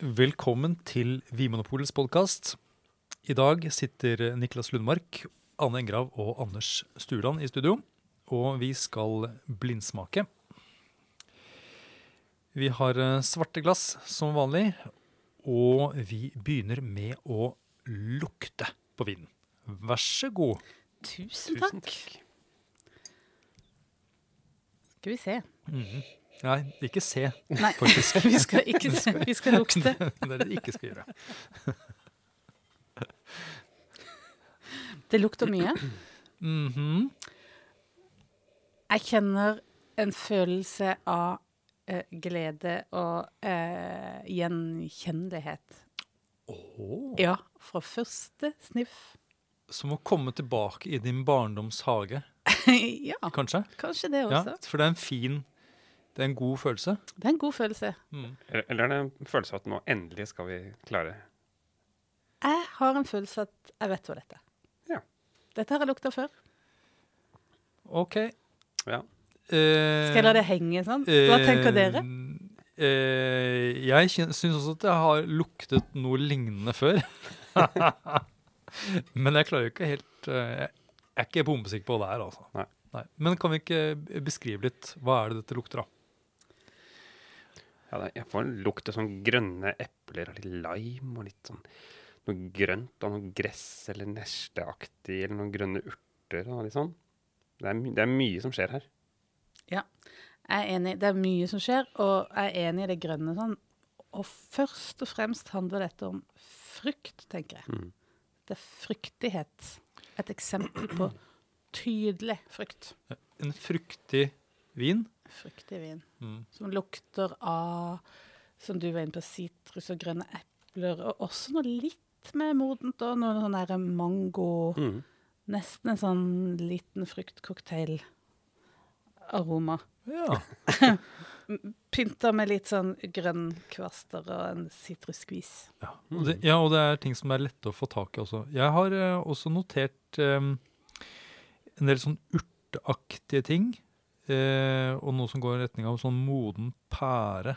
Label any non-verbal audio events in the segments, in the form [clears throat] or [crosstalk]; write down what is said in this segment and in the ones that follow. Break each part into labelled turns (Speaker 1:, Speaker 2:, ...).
Speaker 1: Velkommen til Vinmonopolets podkast. I dag sitter Niklas Lundmark, Anne Engrav og Anders Sturland i studio. Og vi skal blindsmake. Vi har eh, svarte glass som vanlig, og vi begynner med å lukte på vinen. Vær så god.
Speaker 2: Tusen takk. Skal vi se.
Speaker 1: Nei, ikke se,
Speaker 2: Nei,
Speaker 1: faktisk. [laughs]
Speaker 2: vi skal ikke. Vi skal lukte. [laughs]
Speaker 1: det er det vi ikke skal gjøre.
Speaker 2: Det lukter mye.
Speaker 1: Mhm.
Speaker 2: Jeg kjenner en følelse av eh, glede og eh, gjenkjennelighet.
Speaker 1: Oh.
Speaker 2: Ja, fra første sniff.
Speaker 1: Som å komme tilbake i din barndoms hage, [laughs]
Speaker 2: ja,
Speaker 1: kanskje?
Speaker 2: kanskje det
Speaker 1: Ja,
Speaker 2: også.
Speaker 1: for det er en fin Det er en god følelse.
Speaker 2: Det er en god følelse.
Speaker 1: Mm.
Speaker 3: Eller er det en følelse av at nå endelig skal vi klare
Speaker 2: Jeg har en følelse at jeg vet hva dette er.
Speaker 3: Ja.
Speaker 2: Dette har jeg lukta før.
Speaker 1: OK.
Speaker 3: Ja.
Speaker 1: Eh,
Speaker 2: Skal jeg la det henge sånn? Hva tenker dere?
Speaker 1: Eh, jeg syns også at jeg har luktet noe lignende før. [laughs] Men jeg klarer jo ikke helt eh, Jeg er ikke bombesikker på hva det er, altså.
Speaker 3: Nei.
Speaker 1: Men kan vi ikke beskrive litt? Hva er det dette lukter av?
Speaker 3: Ja det, Jeg får en lukt av sånn grønne epler og litt lime og litt sånn noe grønt og noe gress eller nesleaktig eller noen grønne urter og litt sånn. Det er, my det er mye som skjer her.
Speaker 2: Ja, Jeg er enig. Det er mye som skjer, og jeg er enig i det grønne. sånn. Og først og fremst handler dette om frykt, tenker jeg.
Speaker 3: Mm.
Speaker 2: Det er fryktighet. Et eksempel på tydelig frykt.
Speaker 1: En fruktig vin.
Speaker 2: Fruktig vin.
Speaker 1: Mm.
Speaker 2: Som lukter av, som du var inne på, sitrus og grønne epler. Og også noe litt mer modent, og noe sånn der mango
Speaker 3: Mm.
Speaker 2: Nesten en sånn liten fruktcocktail-aroma.
Speaker 1: Ja. [laughs]
Speaker 2: Pynta med litt sånn grønnkvaster og en sitrusskvis.
Speaker 1: Ja. Ja, og det er ting som er lette å få tak i også. Jeg har uh, også notert um, en del sånn urteaktige ting. Eh, og noe som går i retning av sånn moden pære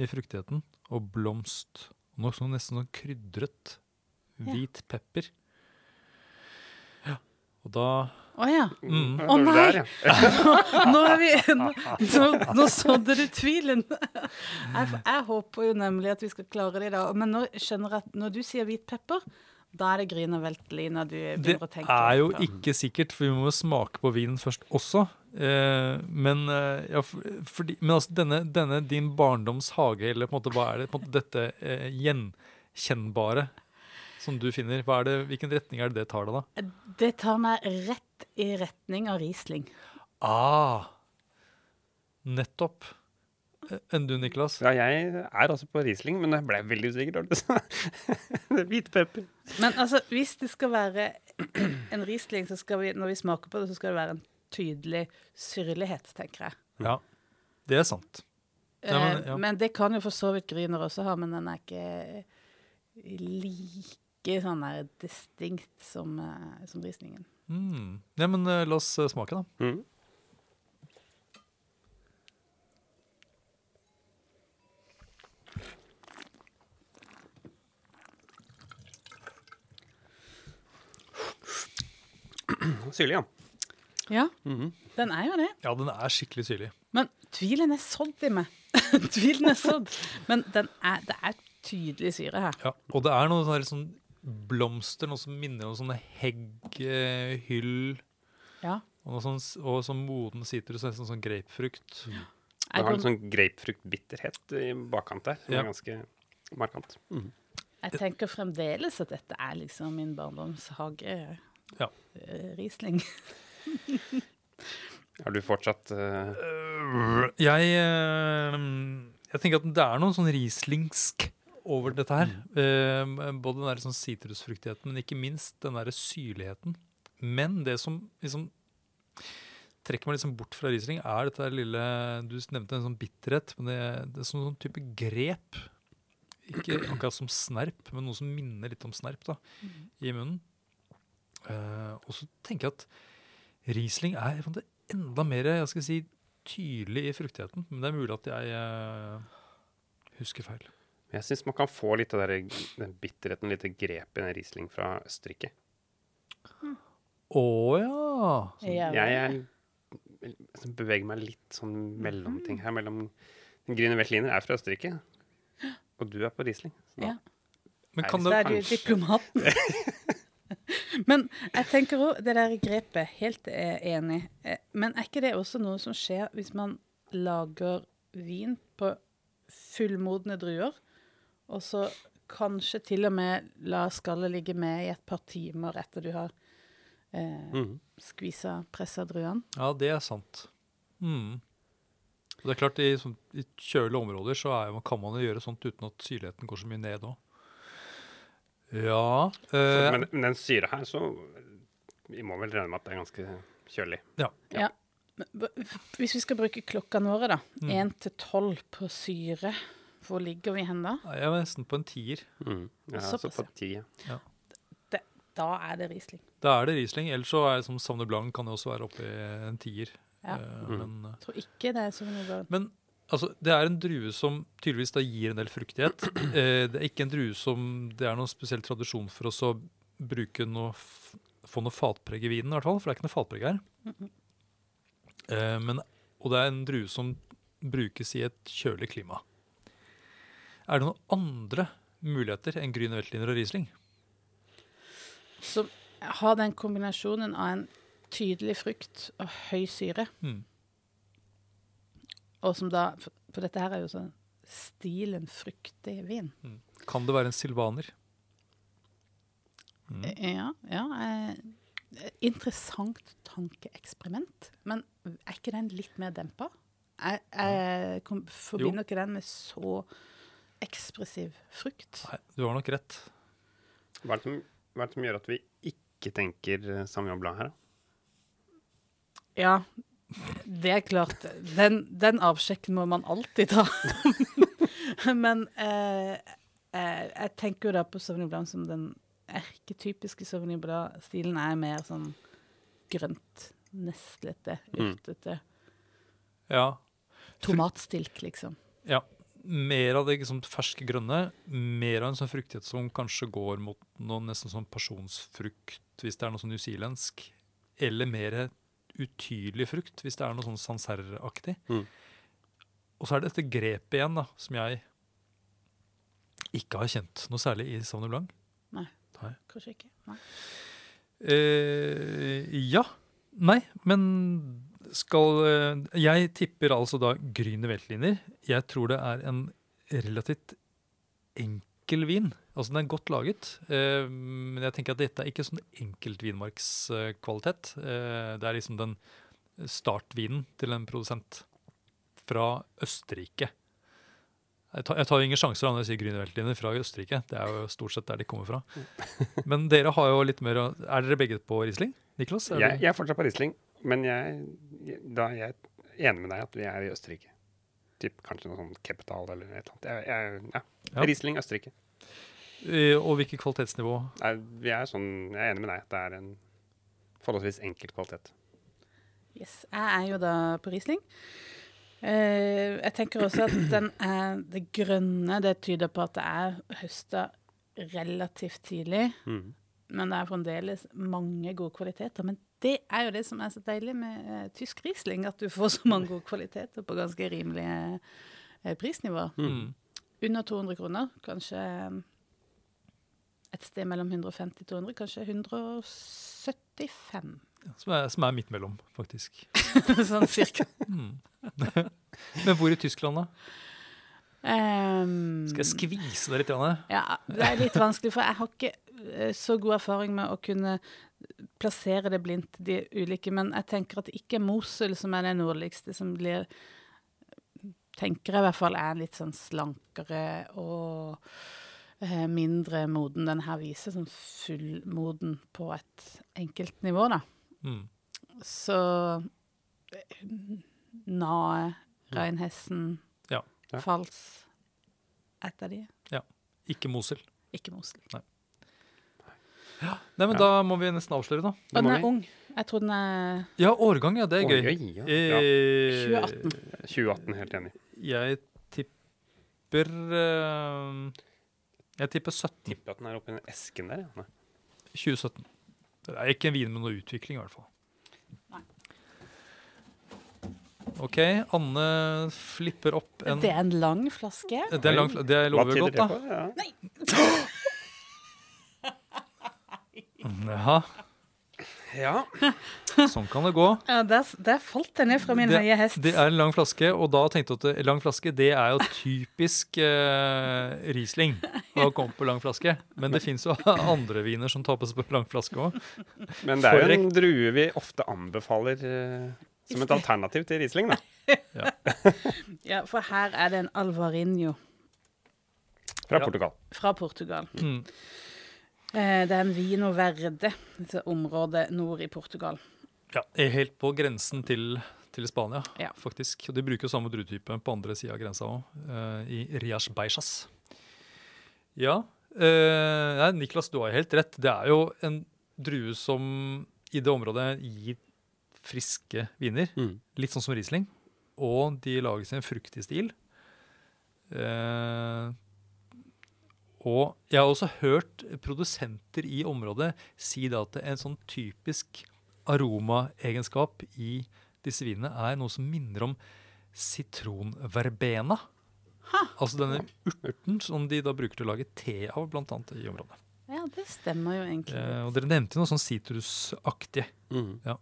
Speaker 1: i fruktigheten. Og blomst. Og noe sånn nesten sånn krydret.
Speaker 2: Ja.
Speaker 1: Hvit pepper. Ja. Og da
Speaker 2: Å oh,
Speaker 1: Mm.
Speaker 3: Ja,
Speaker 2: Å,
Speaker 3: mm. oh,
Speaker 2: nei!
Speaker 3: der, ja. [laughs]
Speaker 2: Nå, er vi, nå, nå så du tvilen. Jeg, jeg håper jo nemlig at vi skal klare det i dag. Men nå skjønner jeg at når du sier hvit pepper, da er det Grüner Veltliner du begynner å tenke Det
Speaker 1: er jo
Speaker 2: på.
Speaker 1: ikke sikkert, for vi må jo smake på vinen først også. Eh, men eh, ja, for, fordi, men altså, denne, denne din barndoms hage, eller på en måte, hva er det på måte, dette eh, gjenkjennbare som du finner? Er det, hvilken retning er det det tar deg, da?
Speaker 2: Det tar meg rett i retning av Riesling.
Speaker 1: Ah, nettopp. Enn du, Niklas?
Speaker 3: ja, jeg er også på Riesling, men jeg ble veldig usikker da du [laughs] sa det. Hvit pepper.
Speaker 2: Men altså, hvis det skal være en Riesling, så skal vi, når vi smaker på det, så skal det være en tydelig syrlighet, tenker jeg.
Speaker 1: Ja, det er sant. Ja, men-
Speaker 2: Eh,
Speaker 1: ja.
Speaker 2: Men det kan jo for så vidt Grüner også ha, men den er ikke like sånn der distinkt som, eh, som Rieslingen.
Speaker 1: Mm. Ja, men eh, la oss smake, da.
Speaker 3: Mm. [clears throat] Syrlig, ja.
Speaker 2: Ja,
Speaker 3: Mhm.
Speaker 2: den er jo det.
Speaker 1: Ja, den er skikkelig syrlig.
Speaker 2: Men tvilen er sådd i meg. [laughs] tvilen er sådd. Men den er, det er tydelig syre her.
Speaker 1: Ja, og det er noe sånn, sånn blomster, noe som minner om sånne hegghyll.
Speaker 2: Ja.
Speaker 1: Og, noe sånn, og sånn moden sitrus, nesten sånn grapefrukt.
Speaker 3: Det
Speaker 2: Jeg,
Speaker 3: har en sånn grapefruktbitterhet i bakkant der, som
Speaker 1: Ja.
Speaker 3: er ganske markant. Mm.
Speaker 2: jeg tenker fremdeles at dette er liksom min barndoms hage.
Speaker 1: Ja.
Speaker 2: eh, Riesling.
Speaker 3: Har [laughs] du fortsatt
Speaker 1: Øh, Jeg, jeg tenker at det er noe sånn rieslingsk over dette her. Eh, både den der sånn sitrusfruktigheten, men ikke minst den der syrligheten. Men det som liksom trekker meg liksom bort fra Riesling, er dette der lille Du nevnte en sånn bitterhet, men det, det er sånn, sånn type grep. Ikke akkurat som snerp, men noe som minner litt om snerp da, i munnen. Eh, og så tenker jeg at Riesling er enda mer jeg skal si, tydelig i fruktigheten. Men det er mulig at jeg eh, husker feil.
Speaker 3: Jeg syns man kan få litt av der- den bitterheten, litt grep i den Riesling fra Østerrike.
Speaker 1: Å ja.
Speaker 2: Ja,
Speaker 3: Jeg jeg, jeg beveger meg litt sånn mellomting her. mellom Grüner Veltliner er fra Østerrike, [gasps] og du er på Riesling. Så da-
Speaker 2: Ja.
Speaker 1: Men kan
Speaker 2: Så
Speaker 1: det
Speaker 2: er du diplomaten. [laughs] Men jeg tenker òg det der grepet, helt enig. Eh, Men er ikke det også noe som skjer hvis man lager vin på fullmodne druer, og så kanskje til og med la skallet ligge med i et par timer etter du har eh,
Speaker 3: Mhm.
Speaker 2: skvisa, pressa druene?
Speaker 1: Ja, det er sant. Mm. Og Det er klart, I, sånn, i kjølige områder så er, kan man jo gjøre sånt uten at syrligheten går så mye ned òg. Ja
Speaker 3: Så,
Speaker 1: eh,
Speaker 3: men, men den syra her, så Vi må vel regne med at det er ganske kjølig.
Speaker 1: ja.
Speaker 2: Ja. Men Hvis vi skal bruke klokkene våre, da.
Speaker 1: Mm.
Speaker 2: Én til tolv på syre. Hvor ligger vi hen da?
Speaker 1: Jeg er nesten på en tier.
Speaker 3: Mm. Ja, så på ti, ja.
Speaker 2: Det, da er det Riesling.
Speaker 1: Da er det Riesling. Ellers så er det som Savne Blanc kan det også være oppe i en tier.
Speaker 2: Ja.
Speaker 1: Uh,
Speaker 3: Mm.
Speaker 1: Men, eh,
Speaker 2: tror ikke det er sånn Blanc.
Speaker 1: men altså, det er en drue som tydeligvis da gir en del fruktighet. [clears throat] Eh, det er ikke en drue som det er noen spesiell tradisjon for oss å bruke noe, få noe fatpreg i vinen, i hvert fall. For det er ikke noe fatpreg her. Eh, men, og det er en drue som brukes i et kjølig klima. Er det noen andre muligheter enn Grüner Weltliner og Riesling?
Speaker 2: Som har den kombinasjonen av en tydelig frukt og høy syre,
Speaker 1: Mm.
Speaker 2: Og som da For, dette her er jo sånn stilen fruktig vin.
Speaker 1: Kan det være en silvaner? Mm.
Speaker 2: Eh, Ja, ja. Eh, interessant tankeeksperiment. Men er ikke den litt mer dempa? Jeg, jeg kom, forbinder ikke den med så ekspressiv frukt.
Speaker 1: Nei, du har nok rett.
Speaker 3: Hva er, det som, hva er det som gjør at vi ikke tenker eh, Sauvignon Blanc her, da?
Speaker 2: Ja, det er klart. Den, den avsjekken må man alltid ta. [laughs] Men eh, eh, jeg tenker jo da på Sauvignon Blanc som den erketypiske Sauvignon Blanc-stilen er mer sånn grønt, neslete,
Speaker 3: Mm.
Speaker 2: urtete.
Speaker 1: Ja.
Speaker 2: Tomatstilk, liksom.
Speaker 1: ja. Mer av det liksom, ferske grønne. Mer av en sånn fruktighet som kanskje går mot noe nesten sånn pasjonsfrukt, hvis det er noe sånn newzealandsk. Eller mer utydelig frukt, hvis det er noe sånn sanserreaktig.
Speaker 3: Mm.
Speaker 1: Og så er det dette grepet igjen, da, som jeg ikke har kjent noe særlig i Sauvignon Blanc.
Speaker 2: Kanskje ikke. Nei.
Speaker 1: Eh, ja. Nei, men skal eh, Jeg tipper altså da Grüne Weltliner. Jeg tror det er en relativt enkel vin. Altså den er godt laget, eh, men jeg tenker at dette er ikke sånn enkelt vinmarkskvalitet. Eh, det er liksom den startvinen til en produsent fra Østerrike. Jeg tar, jeg tar ingen sjanser når jeg sier Grünerveltliner fra Østerrike. Det er jo stort sett der de kommer fra. Men dere har jo litt mer Er dere begge på Riesling? Niklas? Er
Speaker 3: Jeg, jeg er fortsatt på Riesling, men jeg, jeg- er enig med deg at vi er i Østerrike. Typ, kanskje noe sånn Keptal eller et eller annet. Jeg, ja.
Speaker 1: Ja.
Speaker 3: Riesling, Østerrike.
Speaker 1: Eh, Og hvilket kvalitetsnivå?
Speaker 3: Nei, vi er sånn, jeg er enig med deg det er en forholdsvis enkel kvalitet.
Speaker 2: Yes. Jeg er jo da på Riesling. Uh, jeg tenker også at den er, det grønne det tyder på at det er høsta relativt tidlig.
Speaker 3: Mm.
Speaker 2: Men det er fremdeles mange gode kvaliteter. Men det er jo det som er så deilig med uh, tysk Riesling, at du får så mange gode kvaliteter på ganske rimelige uh, prisnivåer.
Speaker 1: Mm.
Speaker 2: Under 200 kroner, kanskje et sted mellom 150 og 200, kanskje 175,
Speaker 1: Som er, som er midt mellom, faktisk. [laughs]
Speaker 2: sånn cirka.
Speaker 1: Mm. [laughs] Men hvor i Tyskland, da?
Speaker 2: Um,
Speaker 1: Skal jeg skvise det litt? Janne?
Speaker 2: Ja, det er litt vanskelig, for jeg har ikke eh, så god erfaring med å kunne plassere det blindt, de ulike. Men jeg tenker at det ikke er Mosul som er det nordligste, som blir Tenker jeg i hvert fall er litt sånn slankere og eh, mindre moden. Den her viser sånn fullmoden på et enkelt nivå, da.
Speaker 1: Mm.
Speaker 2: Så eh, Nae, Reinhessen,
Speaker 1: Ja.
Speaker 3: Ja.
Speaker 2: Fals Et av de.
Speaker 1: Ikke Mosel.
Speaker 2: Ikke Mosel.
Speaker 1: Nei, men
Speaker 3: Ja.
Speaker 1: Da må vi nesten avsløre, da.
Speaker 2: Og den er ung. Jeg tror den er
Speaker 1: Ja, årgang, ja. Det er gøy.
Speaker 3: Oi, ja. ja.
Speaker 1: Eh,
Speaker 2: 2018.
Speaker 3: 2018, helt enig.
Speaker 1: Jeg tipper eh, Jeg tipper 17.
Speaker 3: Tipper at den er oppi den esken der. Ja.
Speaker 1: 2017. Det er ikke en vin med noe utvikling, i hvert fall.
Speaker 2: Nei.
Speaker 1: OK, Anne flipper opp en
Speaker 2: Det er en lang flaske.
Speaker 1: Det er lang, det lover godt,
Speaker 3: det
Speaker 1: da.
Speaker 3: på? Ja. [laughs]
Speaker 1: Jaha,
Speaker 3: ja. [laughs]
Speaker 1: sånn kan det gå.
Speaker 2: Ja, der, der falt den ned fra min høye hest.
Speaker 1: Det er en lang flaske, og da tenkte jeg at lang flaske det er jo typisk eh, Riesling å komme på lang flaske. Men det fins jo [laughs] andre viner som tappes på lang flaske òg.
Speaker 3: Men det er jo en drue vi ofte anbefaler eh, som et alternativ til Riesling, da. [laughs]
Speaker 2: Ja, for her er det en Alvarinho
Speaker 3: Fra Portugal.
Speaker 2: fra Portugal.
Speaker 1: Mm.
Speaker 2: Eh, Det er en Vino Verde, dette området nord i Portugal.
Speaker 1: Ja, er helt på grensen til, til Spania,
Speaker 2: Ja.
Speaker 1: faktisk. Og de bruker jo samme druetype på andre sida av grensa òg, i Rias Beijas. Ja. eh, nei, Niklas, du har helt rett. Det er jo en drue som i det området gir friske viner.
Speaker 3: Mm.
Speaker 1: Litt sånn som Riesling. Og de lages i en fruktig stil. Eh, og jeg har også hørt produsenter i området si da at en sånn typisk aromaegenskap i disse vinene er noe som minner om sitronverbena. Altså denne urten som de da bruker til å lage te av, blant annet i området.
Speaker 2: Ja, det stemmer jo egentlig.
Speaker 1: Eh, og dere nevnte noe sånn sitrusaktig.
Speaker 3: Mm.
Speaker 1: Ja.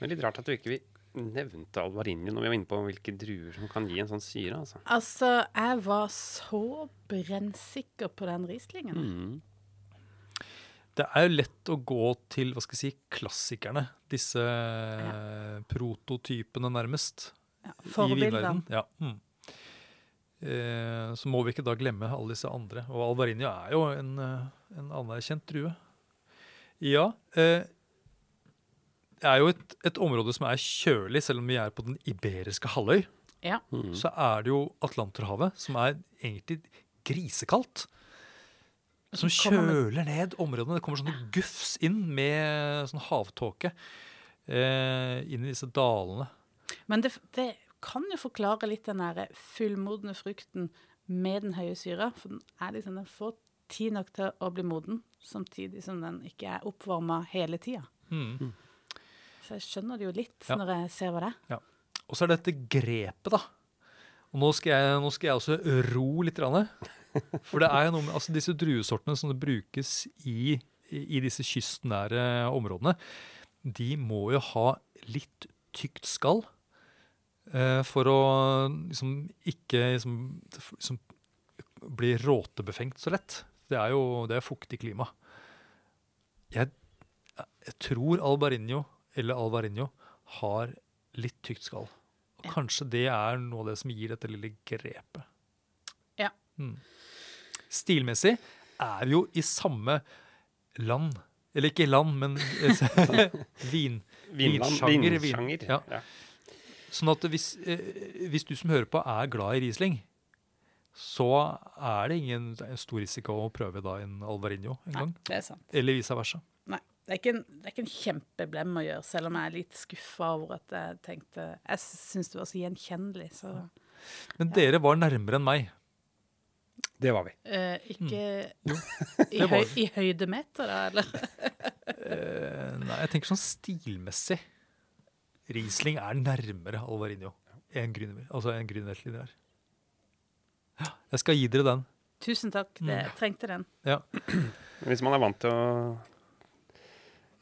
Speaker 3: Men litt rart at du ikke nevnte Alvarinho når vi var inne på hvilke druer som kan gi en sånn syre. altså.
Speaker 2: Altså, jeg var så brennsikker på den Rieslingen.
Speaker 3: Mm.
Speaker 1: Det er jo lett å gå til hva skal jeg si, klassikerne. Disse ja. prototypene, nærmest.
Speaker 2: Ja, Forbildene.
Speaker 1: Ja. Mm. Eh, så må vi ikke da glemme alle disse andre. Og Alvarinho er jo en, eh, en anerkjent drue. Ja. Eh, er jo et, et område som er kjølig, selv om vi er på den iberiske halvøy.
Speaker 2: Ja.
Speaker 3: Mm.
Speaker 1: Så er det jo Atlanterhavet, som er egentlig grisekaldt. Som kjøler ned områdene. Det kommer sånne gufs inn med sånn havtåke eh, inn i disse dalene.
Speaker 2: Men det, det kan jo forklare litt den der fullmodne frukten med den høye syra. For den er liksom, den får tid nok til å bli moden, samtidig som den ikke er oppvarma hele tida.
Speaker 1: Mm.
Speaker 2: Så jeg skjønner det jo litt
Speaker 1: Ja.
Speaker 2: når jeg ser hva det er.
Speaker 1: Og så er det dette grepet, da. Og nå skal jeg, nå skal jeg også ro litt. For det er jo noe med altså disse druesortene som det brukes i, i, i disse kystnære områdene, de må jo ha litt tykt skall eh, for å liksom ikke liksom, liksom bli råtebefengt så lett. Det er jo det er fuktig klima. Jeg, jeg tror Albarinho eller Alvarinho har litt tykt skall. Og
Speaker 2: Ja.
Speaker 1: kanskje det er noe av det som gir dette lille grepet.
Speaker 2: Ja.
Speaker 1: Mm. Stilmessig er vi jo i samme land. Eller ikke land, men [laughs] vin. Vinsjanger, vin-
Speaker 3: vinsjanger.
Speaker 1: ja.
Speaker 3: Ja.
Speaker 1: Sånn at hvis, eh, hvis du som hører på er glad i Riesling, så er det ingen stor risiko å prøve da en Alvarinho en
Speaker 2: Nei,
Speaker 1: gang.
Speaker 2: det er sant.
Speaker 1: Eller vice versa.
Speaker 2: Det er, ikke en, det er ikke en kjempeblem å gjøre, selv om jeg er litt skuffa over at jeg tenkte Jeg syns det var så gjenkjennelig, så
Speaker 1: Men dere var nærmere enn meg.
Speaker 3: Det var vi.
Speaker 2: eh, Ikke [laughs] i, høy, i høydemeter, da, eller? [laughs]
Speaker 1: Eh, nei, jeg tenker sånn stilmessig. Riesling er nærmere Alvarinho enn Grüner, altså en der. Ja, jeg skal gi dere den.
Speaker 2: Tusen takk, det
Speaker 1: jeg
Speaker 2: trengte den.
Speaker 1: Ja. [clears throat]
Speaker 3: Hvis man er vant til å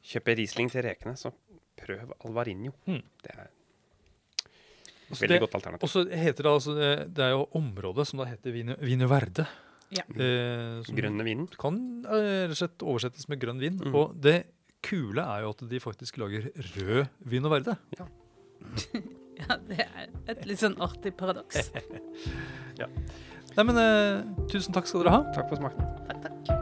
Speaker 3: kjøpe Riesling til rekene, så prøv Alvarinho.
Speaker 1: Mm.
Speaker 3: Det er
Speaker 1: et
Speaker 3: veldig
Speaker 1: det-
Speaker 3: godt alternativ.
Speaker 1: Og så heter det altså eh, Det er jo området som da heter Vine, Vine Verde.
Speaker 2: Ja.
Speaker 1: Eh, som
Speaker 3: Grønne vinen.
Speaker 1: kan eh, rett og slett oversettes med grønn vin.
Speaker 3: Mm.
Speaker 1: Og det kule er jo at de faktisk lager rød Vino Verde. [laughs]
Speaker 2: Ja, det er et litt sånn artig paradoks. [laughs]
Speaker 1: Nei, men eh, tusen takk skal dere ha.
Speaker 3: Takk for smaken.
Speaker 2: Takk.
Speaker 4: Takk